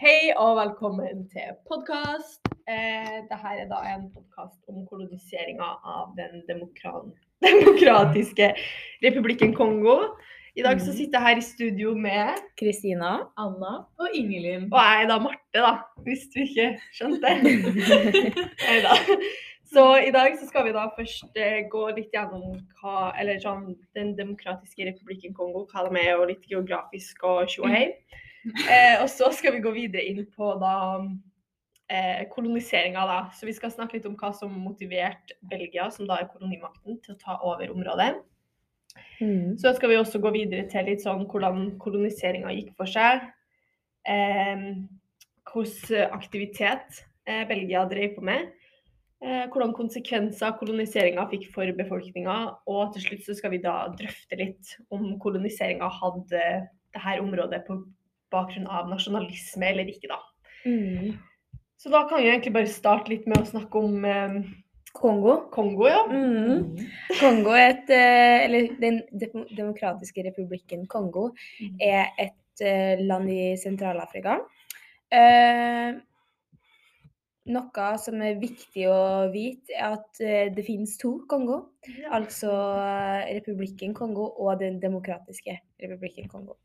Hei og velkommen til podkast. Eh, Dette er da en podkast om koloniseringa av den demokratiske republikken Kongo. I dag så Mhm. sitter jeg her i studio med Kristina. Anna og Ingelin. Og jeg er da Marte, da, hvis du ikke skjønte det. Så i dag så skal vi da først eh, gå litt gjennom hva, eller sånn, den demokratiske republikken Kongo, hva de er, og litt geografisk og tjo og hei. Eh, og så skal vi gå videre inn på da eh, koloniseringa, da. Så vi skal snakke litt om hva som motiverte Belgia, som da er kolonimakten, til å ta over området. Mm. Så skal vi også gå videre til litt sånn hvordan koloniseringa gikk for seg. Eh, hvordan aktivitet eh, Belgia drev på med. Eh, hvordan konsekvenser koloniseringa fikk for befolkninga. Og til slutt så skal vi da drøfte litt om koloniseringa hadde dette området på bakgrunn av nasjonalisme eller ikke, da. Mm. Så da kan vi egentlig bare starte litt med å snakke om eh, Kongo. Kongo, ja. Mm. Kongo er et eh, Eller Den demokratiske republikken Kongo er et eh, land i Sentral-Afrika. Eh, noe som er viktig å vite, er at eh, det finnes to Kongo. Altså eh, republikken Kongo og Den demokratiske republikken Kongo.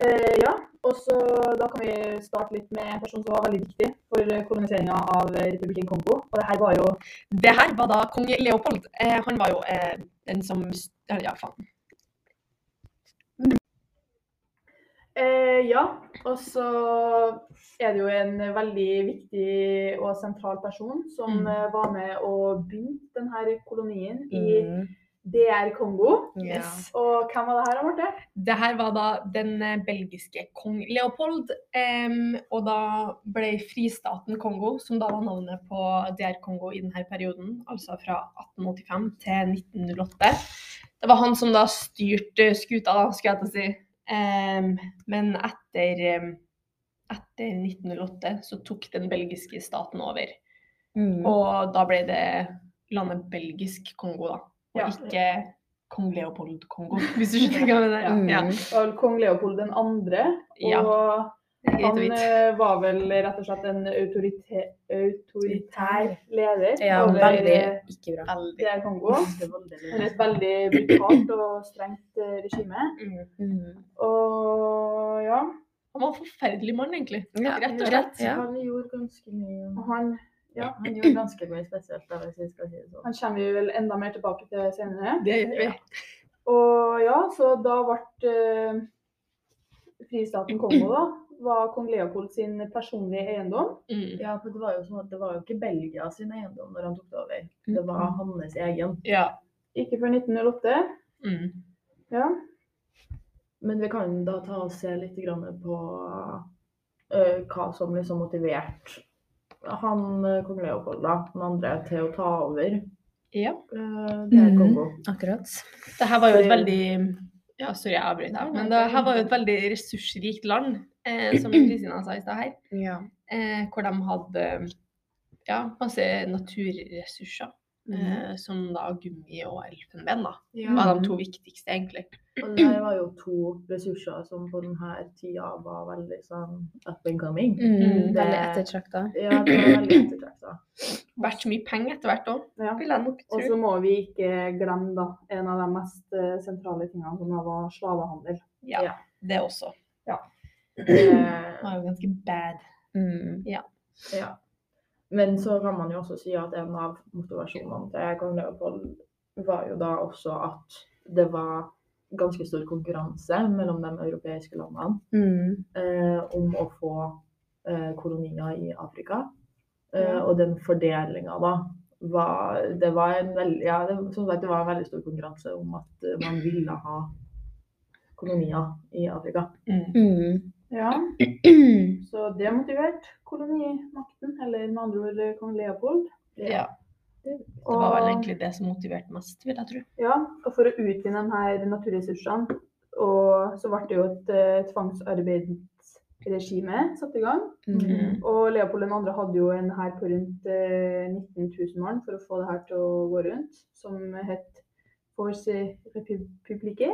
Eh, ja, og så da kan vi starte litt med en person som var veldig viktig for koloniseringa av republikken Kongo. Og det her var jo Det her var da kong Leopold. Eh, han var jo eh, den som Ja, ja, faen. eh, Ja, og så er det jo en veldig viktig og sentral person som Mm. eh, var med og begynte denne kolonien i Mm. DR Kongo. Yes. Og hvem var det her, Marte? Det her var da den eh, belgiske kong Leopold. Um, og da ble fristaten Kongo, som da var navnet på DR Kongo i denne perioden, altså fra 1885 til 1908. Det var han som da styrte skuta, da, skulle jeg til å si. Um, men etter, etter 1908 så tok den belgiske staten over. Mm. Og da ble det landet belgisk Kongo, da. Og Ja. ikke kong Leopold Kongo, hvis du skjønner hva jeg mener. Mm. Ja. Det var vel kong Leopold den andre. Og Det Han eh, var vel rett og slett en autorite autoritær leder Ja, over veldig eh, ikke bra. Det er Kongo. Men et veldig brutalt og strengt eh, regime. Mm. Mm. Og ja, Han var en forferdelig mann, egentlig. Ja, Rett og slett. Ja. Han gjorde ganske mye han, ja, han gjorde ganske mye spesielt, da, hvis vi skal si det sånn. han kommer vi vel enda mer tilbake til senere. Det gjør vi. Og ja, så da ble uh, fristaten Kongo da, var kong Leopold sin personlige eiendom. Mm. Ja, for det var jo sånn at det var jo ikke Belgia sin eiendom når han tok det over. Det var hans egen. Ja. Ikke før 1908. Mm. Ja. Men vi kan da ta og se litt grann på uh, hva som liksom motiverte han øh, kong Leopold, da, den andre, til å ta over ja. øh, det er Kongo. Akkurat. Det her var jo et veldig Ja, sorry, jeg avbryter deg. Men det her var jo et veldig ressursrikt land, eh, som Kristina sa i stad her. Ja. Eh, hvor de hadde ja, masse naturressurser. Eh, som da gummi og elfenben, da. Ja. Var de to viktigste, egentlig. Og det var jo to ressurser som på denne tida var veldig sånn up and coming. Mm, Det- veldig ettertrakta. Ja, det var veldig ettertrakta. Vært mye penger etter hvert òg, ja. vil jeg nok tro. Og så må vi ikke glemme da, en av de mest eh, sentrale tingene, som var slavehandel. Ja, ja. det også. Ja. Det var jo ganske bad. Mm. Ja. Men så kan man jo også si at en av motivasjonene til kong Leopold var jo da også at det var ganske stor konkurranse mellom de europeiske landene Mm. eh, om å få eh, kolonier i Afrika. Eh, Og den fordelinga da var Det var en veldig Ja, det, som sagt, det var en veldig stor konkurranse om at man ville ha kolonier i Afrika. Mm. Ja, så det motiverte kolonimakten, eller med andre ord eh, kong Leopold. Ja. Det var vel egentlig det som motiverte mest, vil jeg tro. Ja, og for å utvinne her naturressursene, og så ble det jo et uh, tvangsarbeidsregime satt i gang. Mm. Og Leopold 2. hadde jo en hær på rundt uh, 19 000 mann for å få det her til å gå rundt, som het Force Republique.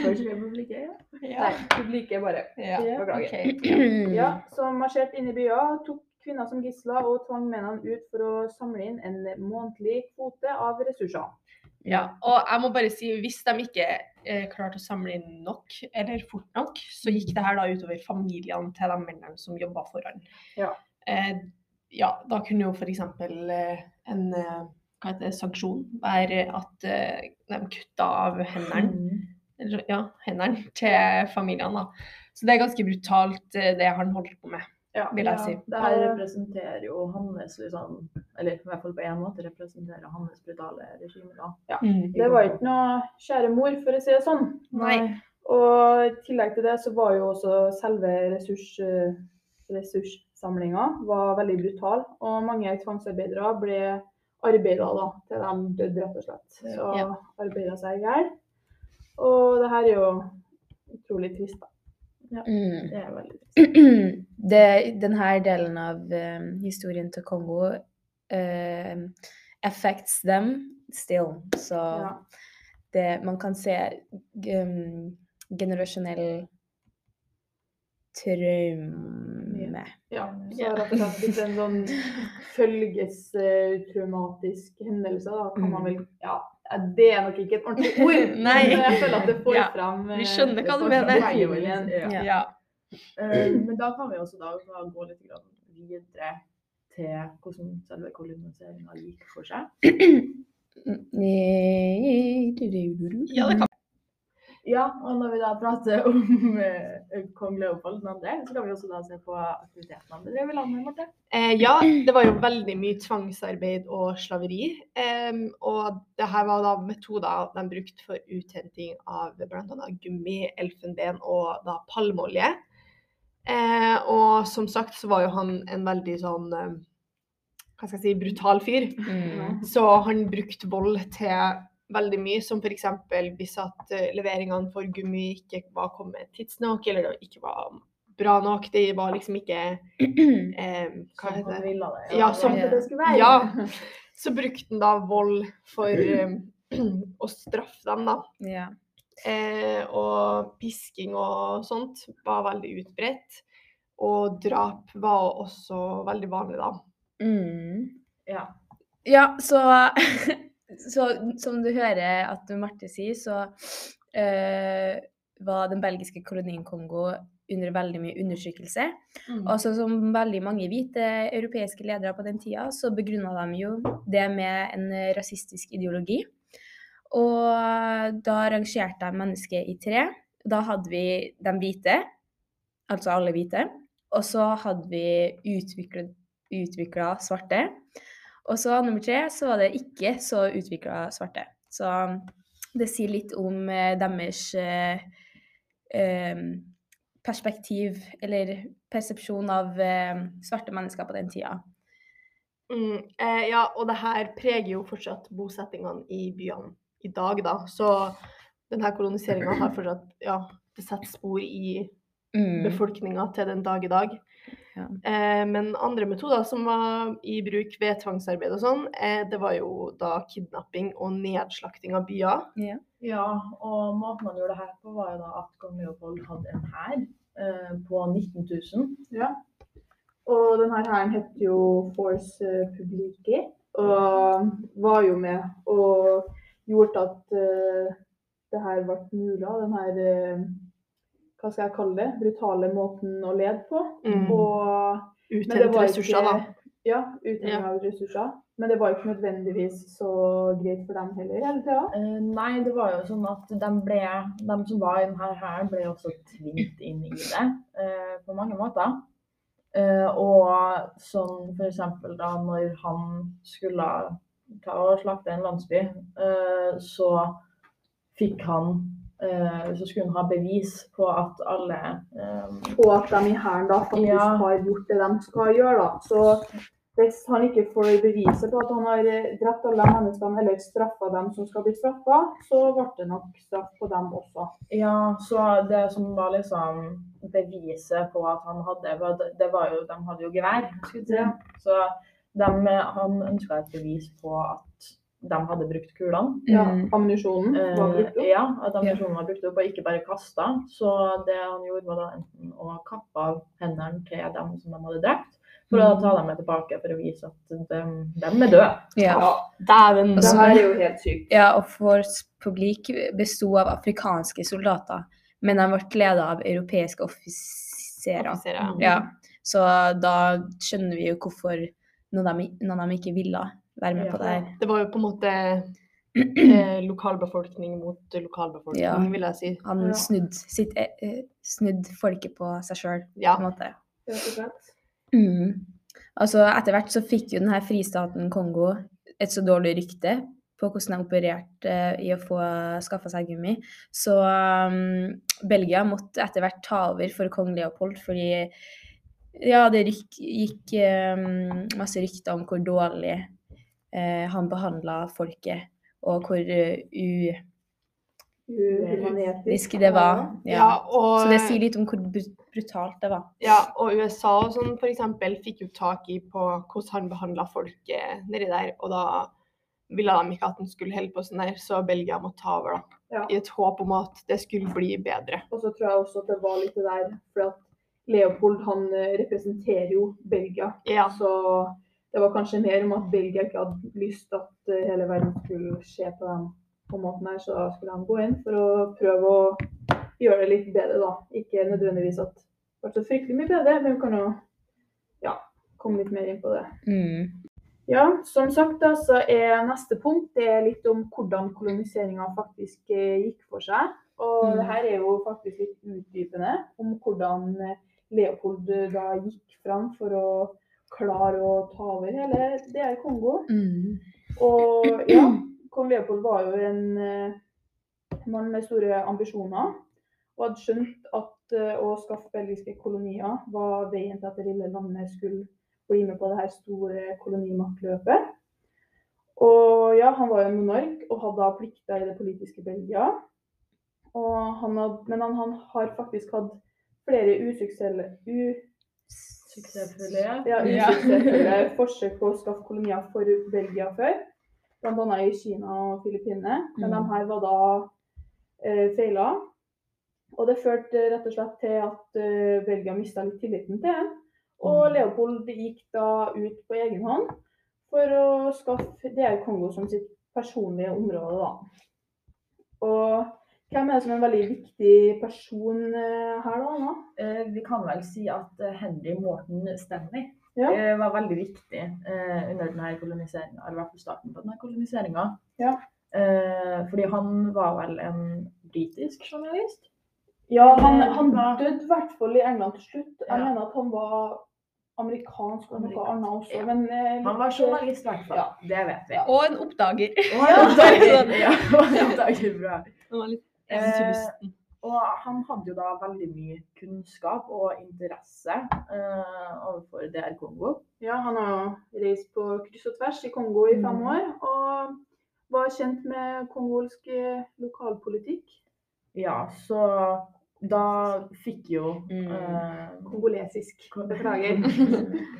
Kanskje republikk, ja. Nei, publike bare. Ja, Beklager. ok. Ja, som marsjerte inn i byer, tok kvinner som gisler og tvang mennene ut for å samle inn en månedlig kvote av ressurser. Ja, og jeg må bare si, hvis de ikke eh, klarte å samle inn nok, eller fort nok, så gikk det her da utover familiene til de mennene som jobba foran. Ja. Eh, ja, da kunne jo f.eks. Eh, en eh, hva heter det, sanksjon være at eh, de kutta av hendene, Mm. ja, hendene til familiene. da. Så det er ganske brutalt eh, det han holder på med, Ja, vil jeg si. Det her representerer jo hans liksom, eller i hvert fall på én måte representerer hans brutale regime. da. Mm. Det var ikke noe kjære mor, for å si det sånn. Nei. Og i tillegg til det så var jo også selve ressurs, eh, ressurssamlinga var veldig brutal. Og mange tvangsarbeidere ble arbeida da, til de døde, rett og slett. Så Ja. arbeida seg i hjel. Og det her er jo utrolig trist, da. Mm. Det er veldig trist. det, denne delen av eh, historien til Kongo uh, affects them still. Så Ja. det, man kan se um, generasjonell traume. Ja, så har rett og slett blitt en sånn følgestraumatisk hendelse, da, kan man vel Ja, det er nok ikke et ordentlig ord, Nei. men jeg føler at det får Ja, fram vi eh, skjønner hva du mener. Ja. Ja. Ja. Eh, men da kan vi også da gå litt videre til hvordan selve koloniseringa gikk for seg. ja, det kan Ja, og når vi da prater om eh, kong Leopold 2., så kan vi også da se på aktivitetene han bedrev i landet. Marte. Eh, ja, det var jo veldig mye tvangsarbeid og slaveri. Em, og det her var da metoder de brukte for uthenting av bl.a. gummi, elfenben og da palmeolje. Eh, og som sagt så var jo han en veldig sånn eh, hva skal jeg si, brutal fyr. Mm. Så han brukte vold til veldig mye, som f.eks. hvis at eh, leveringene for gummi ikke var kommet tidsnok, eller det ikke var bra nok. Det var liksom ikke eh, Hva Som heter det? ville det. Ja, som- det skulle være. Ja. Så brukte han da vold for eh, å straffe dem, da. Ja. Eh, og pisking og sånt var veldig utbredt. Og drap var også veldig vanlig, da. Mm. Ja. Ja, så, så som du hører at Marte sier, så uh, var den belgiske kolonien Kongo under veldig mye undertrykkelse. Og så som veldig mange hvite europeiske ledere på den tida, så begrunna de jo det med en rasistisk ideologi. Og da rangerte de mennesket i tre. Da hadde vi de hvite, altså alle hvite. Og så hadde vi utvikla svarte. Og så nummer tre så var det ikke så utvikla svarte. Så det sier litt om eh, deres eh, eh, perspektiv, eller persepsjon av eh, svarte mennesker på den tida. Mm, eh, ja, og det her preger jo fortsatt bosettingene i byene i dag, da. Så denne koloniseringa har fortsatt Ja, det setter spor i Mm. befolkninga til den dag i dag. Ja. Eh, men andre metoder som var i bruk ved tvangsarbeid og sånn, eh, det var jo da kidnapping og nedslakting av byer. Ja. Ja, og måten man gjorde det her på, var jo da at kong Leopold hadde en hær eh, på 19 000. Ja. Og denne hæren het jo Force Publici, og var jo med og gjorde at eh, det her ble mulig. Den her eh, hva skal jeg kalle det, brutale måten å lede på. Mm. Og, Uthente ressurser, da. Ja, Ja. av ressurser. Men det var ikke nødvendigvis så greit for dem heller hele tida. Uh, nei, det var jo sånn at de, ble, de som var i denne hæren, ble også tvunget inn i det uh, på mange måter. Uh, og sånn f.eks. da når han skulle ta og slakte en landsby, eh, så fikk han eh, Så skulle han ha bevis på at alle eh, Og at de i hæren da faktisk Ja. har gjort det de skal gjøre. da. Så hvis han ikke får beviset på at han har eh, drept alle menneskene eller straffa dem som skal bli straffa, så ble det nok straff på dem også. Ja, så det som var liksom beviset på at han hadde Det var jo, De hadde jo gevær, skulle jeg si. Så de, han ønska et bevis på at de hadde brukt kulene. Ja, Mm. ammunisjonen var brukt Eh, opp. ja, at ammunisjonen var brukt opp og ikke bare kasta. Så det han gjorde, var da enten å kappe av hendene til dem som de hadde drept, for å ta dem med tilbake for å vise at de, de er døde. Ja. Dæven. Det her er jo helt sykt. ja, og Force publik besto av afrikanske soldater, men de ble ledet av europeiske offiserer. Offiserer, Ja, så da skjønner vi jo hvorfor når de, når de ikke ville være med Ja. på det her. Det var jo på en måte eh, lokalbefolkning mot lokalbefolkning, Ja. vil jeg si. Han Ja. snudd, sitt, eh, eh, snudd folket på seg sjøl, Ja. på en måte. Mm. Altså, etter hvert så fikk jo denne fristaten Kongo et så dårlig rykte på hvordan de opererte eh, i å få skaffa seg gummi. Så um, Belgia måtte etter hvert ta over for kong Leopold, fordi ja, det gikk um, masse rykter om hvor dårlig han behandla folket, og hvor eh, u... Uhumanetisk. Det var. Ja, Ja. og, Så det sier litt om hvor brutalt det var. ja, og USA og sånn, f.eks. fikk jo tak i på hvordan han behandla folket nedi der, og da ville de ikke at han skulle holde på sånn der, så Belgia måtte ta over, da. Ja. I et håp om at det skulle bli bedre. Og så tror jeg også at det var litt det der, for at Leopold han eh, representerer jo Belgia. Ja. Så det var kanskje mer om at Belgia ikke hadde lyst at eh, hele verden skulle skje på den på måten her, så da skulle han gå inn for å prøve å gjøre det litt bedre, da. Ikke nødvendigvis at det ble så fryktelig mye bedre, men vi kan jo ja, komme litt mer inn på det. Mm. Ja, som sagt da, så er neste punkt det er litt om hvordan koloniseringa faktisk eh, gikk for seg. Og Mm. det her er jo faktisk litt utdypende om hvordan eh, Leopold da gikk fram for å klare å ta over hele DR Kongo. Mm. Og ja, kong Leopold var jo en eh, mann med store ambisjoner. Og hadde skjønt at eh, å skaffe belgiske kolonier var veien til at det lille landet skulle bli med på det her store kolonimaktløpet. Og ja, han var jo monark og hadde da plikter i det politiske Belgia. Og han hadde, men han, han har faktisk hatt flere usuksessfulle Suksessfulle. ja, Ja. usuksessfulle forsøk på å skaffe kolonier for Belgia før. Bl.a. i Kina og Filippinene. Men Mm. de her var da eh, feila. Og det førte rett og slett til at eh, Belgia mista litt tilliten til dem. Og Mm. Leopold gikk da ut på egen hånd for å skaffe DR Kongo som sitt personlige område, da. Og hvem er det som er en veldig viktig person eh, her, da, Anna? Eh, vi kan vel si at eh, Henry Morton Stanley Ja. eh, var veldig viktig eh, under denne koloniseringa, eller i hvert fall starten på denne koloniseringa. Ja. Eh, fordi han var vel en britisk journalist? Ja, han, han døde i hvert fall i England til slutt. Jeg Ja. mener at han var amerikansk og noe annet også. ja. Men, eh, Han var litt- journalist i hvert fall. Ja. Det vet vi. Ja. Og en oppdager. Og en oppdager, ja, og han oppdager bra. Han var litt Eh. Og han hadde jo da veldig mye kunnskap og interesse eh, overfor DR Kongo. Ja, han har jo reist på kryss og tvers i Kongo i fem Mhm. år. Og var kjent med kongolsk eh, lokalpolitikk. Ja, så da fikk jo Mm. eh, Kongolesisk. Beklager.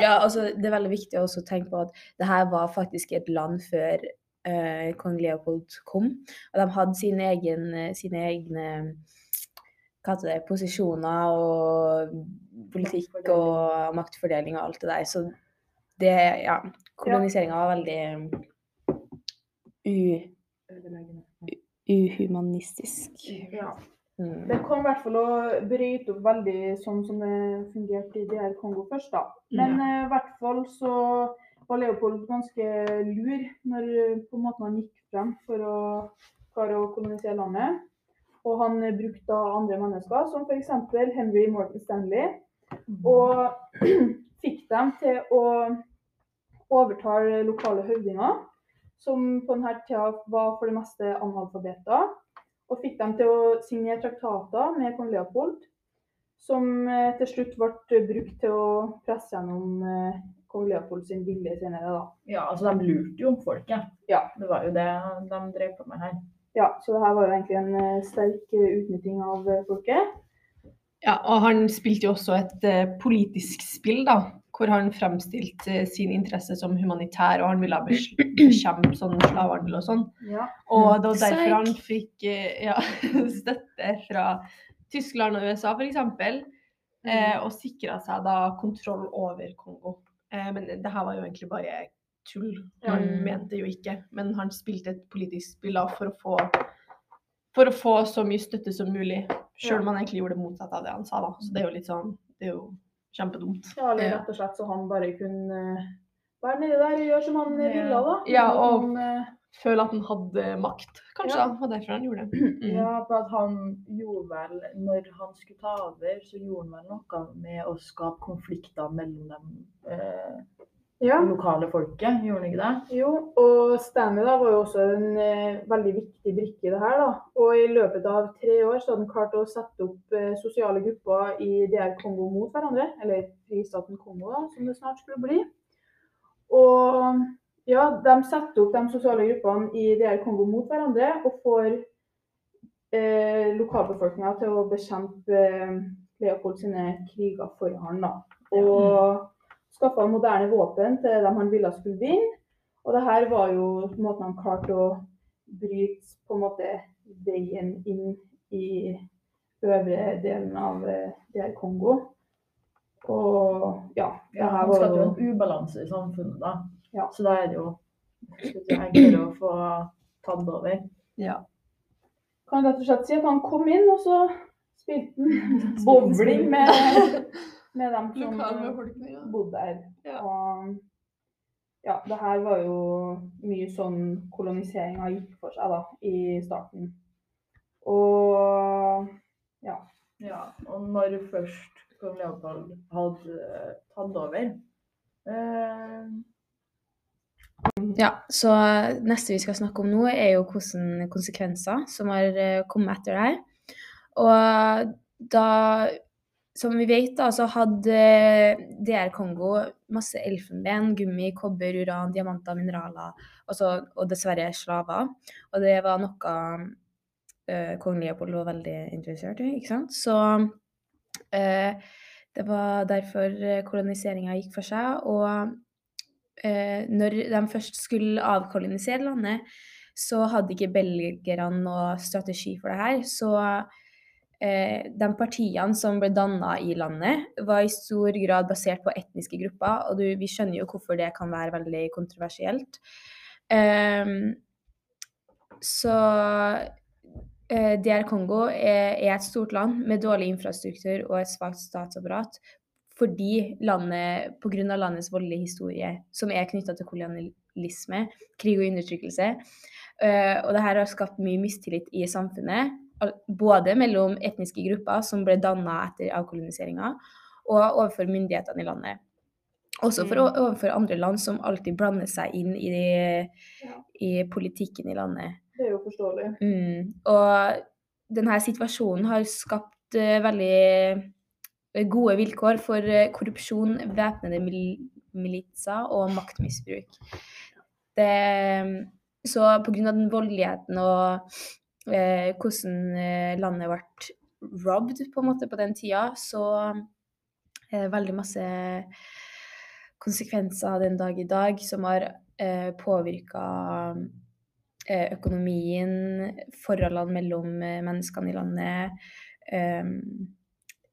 Ja, altså det er veldig viktig også å tenke på at det her var faktisk et land før eh, kong Leopold kom. Og de hadde sine, egen, eh, sine egne det, posisjoner og politikk og maktfordeling og alt det der. Så det, ja, koloniseringa var veldig u, uhumanistisk. Ja. Mm. Det kom i hvert fall å bryte opp veldig sånn som det fungerte i DR Kongo først, da. Men eh, i hvert fall så var Leopold ganske lur når på en måte han gikk frem for å klare å kolonisere landet. Og han brukte andre mennesker, som f.eks. Henry Morton Stanley, og fikk dem til å overtale lokale høvdinger, som på denne tida var for det meste analfabeter og fikk dem til å signere traktater med kong Leopold, som eh, til slutt ble brukt til å presse gjennom eh, kong Leopold sin vilje senere. da. Ja, altså de lurte jo folket. Ja. Det var jo det de drev på med her. Ja, Så det her var jo egentlig en eh, sterk eh, utnytting av eh, folket. Ja, og han spilte jo også et politisk spill, da. Hvor han fremstilte sin interesse som humanitær, og han ville bekjempe sånn slavehandel og sånn. Ja. Og det var derfor han fikk ja, støtte fra Tyskland og USA f.eks. Mm. og sikra seg da kontroll over Kongo. Eh, men det her var jo egentlig bare tull. Han Mm. mente jo ikke. Men han spilte et politisk spill da for å få for å få så mye støtte som mulig. Sjøl om han egentlig gjorde det motsatte av det han sa, da. Så det er jo litt sånn Det er jo kjempedumt. Ja, eller rett og slett så han bare kunne eh, være nedi der og gjøre som han ville, da. Ja, og- eh, Føle at han hadde makt, kanskje. Ja. Og derfor han gjorde det. Mm. Ja, for at han gjorde vel Når han skulle ta over, så gjorde han vel noe med å skape konflikter mellom dem eh, ja. lokale folket, gjorde han ikke det? Jo, og Stanley da var jo også en eh, veldig viktig brikke i det her. da. Og i løpet av tre år så hadde han klart å sette opp eh, sosiale grupper i DR Kongo mot hverandre. Eller fristaten Kongo, da, som det snart skulle bli. Og ja, de setter opp de sosiale gruppene i DR Kongo mot hverandre og får eh, lokalbefolkninga til å bekjempe eh, Leopold sine kriger for han. da. Og skaffa moderne våpen til dem han ville skulle vinne. Og det her var jo måten han klarte å bryte på en måte veien inn i øvre delen av eh, DR Kongo. Og ja, det Ja, her han var skapte jo jo en ubalanse i samfunnet, da. Ja. Så da er det jo enklere å få tatt over. Ja. Kan rett og slett si at han kom inn, og så spilte han bowling med, med dem som ja. bodde der. Ja. Og ja, det her var jo mye sånn koloniseringa gikk for seg da, i starten. Og ja. Ja, og når først kong Leopold hadde tatt over eh, Ja, så neste vi skal snakke om nå, er jo hvilke konsekvenser som har eh, kommet etter her. Og da, som vi vet, da, så hadde DR Kongo masse elfenben, gummi, kobber, uran, diamanter, mineraler og, så, og dessverre slaver. Og det var noe eh, kong Leopold var veldig interessert i, ikke sant. Så eh, det var derfor koloniseringa gikk for seg. og eh, når de først skulle avkolonisere landet, så hadde ikke belgerne noe strategi for det her. Så eh, de partiene som ble danna i landet, var i stor grad basert på etniske grupper. Og du, vi skjønner jo hvorfor det kan være veldig kontroversielt. Eh, så eh, DR Kongo er, er et stort land med dårlig infrastruktur og et svakt statsapparat fordi landet, pga. landets voldelige historie, som er knytta til kolonialisme, krig og undertrykkelse. Eh, og det her har skapt mye mistillit i samfunnet, både mellom etniske grupper som ble danna etter avkoloniseringa, og overfor myndighetene i landet. Også for, Mm. overfor andre land som alltid blander seg inn i, Ja. i politikken i landet. Det er jo forståelig. Mm. Og denne situasjonen har skapt eh, veldig gode vilkår for eh, korrupsjon, væpnede mil militser og maktmisbruk. Det, så pga. den voldeligheten og eh, hvordan eh, landet ble robbed på måte på den tida, så er det veldig masse konsekvenser den dag i dag som har eh, påvirka eh, økonomien, forholdene mellom eh, menneskene i landet, eh,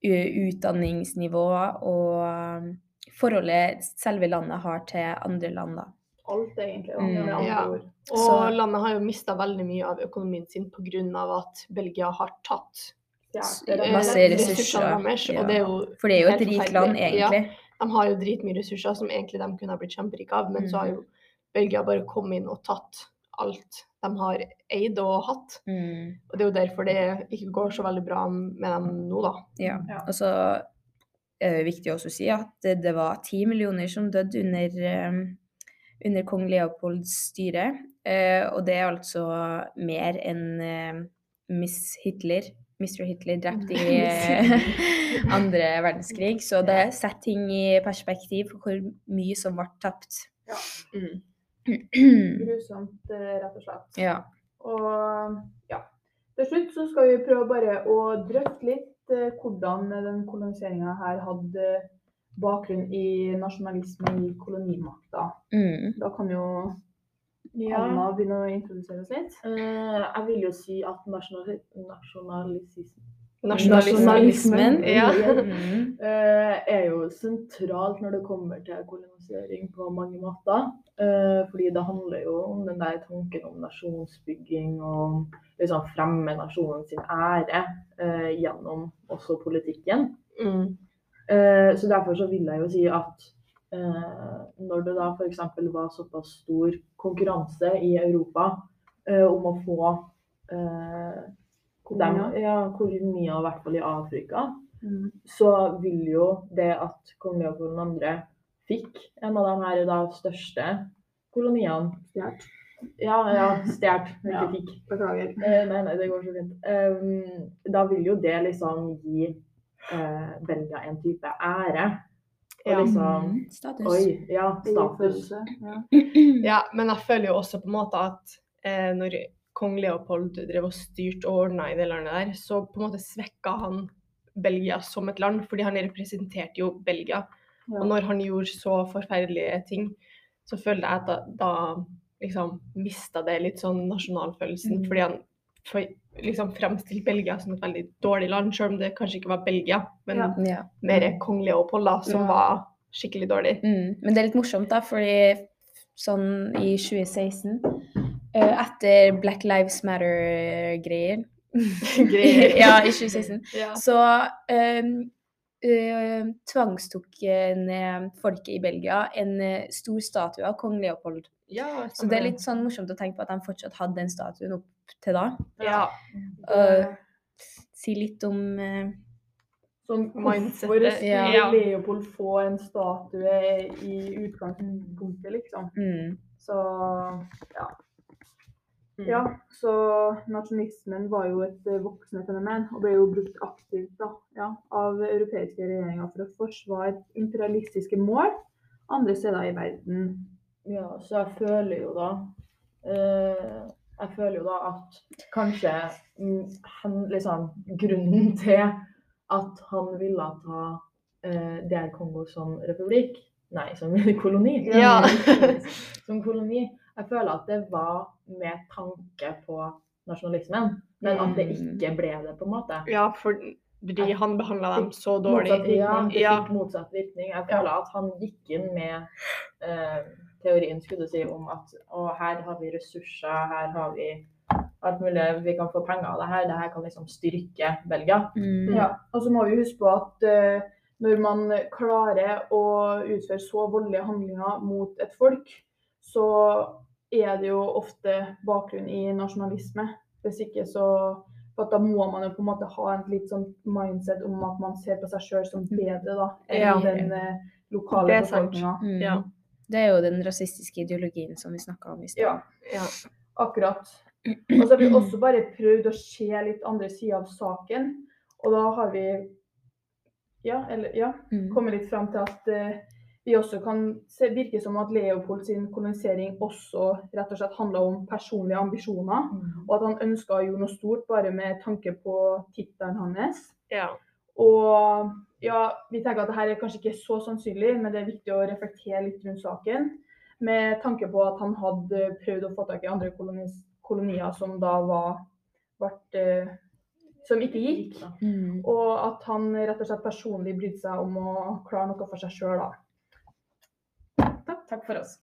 utdanningsnivå og forholdet selve landet har til andre land. Da. Alt, egentlig. Da, Mm. med andre Ja. ord. Og Så- landet har jo mista veldig mye av økonomien sin pga. at Belgia har tatt eh, og Masse ressurser, deres. ja. Og det er jo For det er jo et rikt land. Ja. egentlig. De har jo dritmye ressurser som egentlig de kunne ha blitt kjemperike av, men så har jo Belgia bare kommet inn og tatt alt de har eid og hatt. Mm. Og det er jo derfor det ikke går så veldig bra med dem nå, da. Ja. Ja. Og så er det viktig også å si at det, var ti millioner som døde under, eh, under kong Leopolds styre. Eh, og det er altså mer enn eh, Miss Hitler, Mr. Hitler drept i eh, andre verdenskrig. Så det setter ting i perspektiv for hvor mye som ble tapt. Mm. Grusomt, eh, rett og slett. ja. Og ja. Til slutt så skal vi prøve bare å drøfte litt eh, hvordan den koloniseringa her hadde bakgrunn i nasjonalisme i kolonimakta. Mm. Da kan jo Anna begynne å introdusere oss litt. Uh, jeg vil jo si at nasjonal nasjonalisisme Nasjonalismen. Ja. Mm. eh, er jo sentralt når det kommer til kolonisering på mange måter. Eh, fordi det handler jo om den der tanken om nasjonsbygging og liksom fremme nasjonen sin ære eh, gjennom også politikken. Mm. Eh, så derfor så vil jeg jo si at eh, når det da f.eks. var såpass stor konkurranse i Europa eh, om å få eh, dem, ja, kolonier, i hvert fall i Afrika, Mm. så vil jo det at kong Leopold 2. fikk en av de her da største koloniene Stjert. Ja, ja, stjålet, ikke Ja. fikk. Beklager. Eh, nei, nei, det går så fint. Um, da vil jo det liksom gi eh, Belgia en type ære. Og Ja. liksom Mm. Status. Oi, ja, status. Ja. Ja, men jeg føler jo også på en måte at eh, når kong Leopold drev og styrte og ordna i det landet der, så på en måte svekka han Belgia som et land, fordi han representerte jo Belgia. Ja. Og når han gjorde så forferdelige ting, så følte jeg at da, da liksom mista det litt sånn nasjonalfølelsen, Mm. fordi han for, liksom fremstilte Belgia som et veldig dårlig land, selv om det kanskje ikke var Belgia, men Ja. Ja. mer kong Leopold da, som Ja. var skikkelig dårlig. Mm. Men det er litt morsomt, da, fordi sånn i 2016, eh, etter Black Lives Matter-greier Greier. Ja, i 2016. Ja. Så um, uh, tvangstok eh, ned folket i Belgia en eh, stor statue av kong Leopold. Ja, Så det er litt sånn morsomt å tenke på at de fortsatt hadde den statuen opp til da. ja. Uh, si litt om uh, Sånn, Mindsetet, Hvor skulle ja. Leopold få en statue i utgangspunktet, liksom? mm, Så ja. Mm. Ja, så nasjonalismen var jo et eh, voksende fenomen, og ble jo brukt aktivt da, ja, av europeiske regjeringer for å forsvare imperialistiske mål andre steder i verden. Ja, så jeg føler jo da eh, Jeg føler jo da at kanskje mm, han, liksom, grunnen til at han ville ta eh, DR Kongo som republikk Nei, som koloni. Ja. som koloni. Jeg føler at det var med tanke på nasjonalismen, men at det ikke ble det, på en måte. Ja, fordi han behandla dem så dårlig. Motsatt ja, Det Ja. fikk motsatt virkning. Jeg føler at han gikk inn med eh, teorien skulle du si, om at å, her har vi ressurser, her har vi alt mulig, vi kan få penger av det her, det her kan liksom styrke Belgia. mm, Ja, og så må vi huske på at eh, når man klarer å utføre så voldelige handlinger mot et folk, så er det jo ofte bakgrunn i nasjonalisme. Hvis ikke så for Da må man jo på en måte ha en litt sånn mindset om at man ser på seg sjøl som bedre da, enn Ja. den eh, lokale befolkninga. mm. Ja. Det er jo den rasistiske ideologien som vi snakka om i stad. Ja, Ja. akkurat. Og så har vi også bare prøvd å se litt andre sider av saken. Og da har vi ja, eller, ja, Mm. kommet litt fram til at eh, vi også kan se, virke som at Leopold sin kolonisering også rett og slett handla om personlige ambisjoner. Og at han ønska å gjøre noe stort bare med tanke på tittelen hans. ja. Og ja, vi tenker at dette er kanskje ikke så sannsynlig, men det er viktig å reflektere litt rundt saken. Med tanke på at han hadde prøvd å få tak i andre kolonis kolonier som da var ble, eh, Som ikke gikk. Mm. Og at han rett og slett personlig brydde seg om å klare noe for seg sjøl, da. Takk, takk for oss.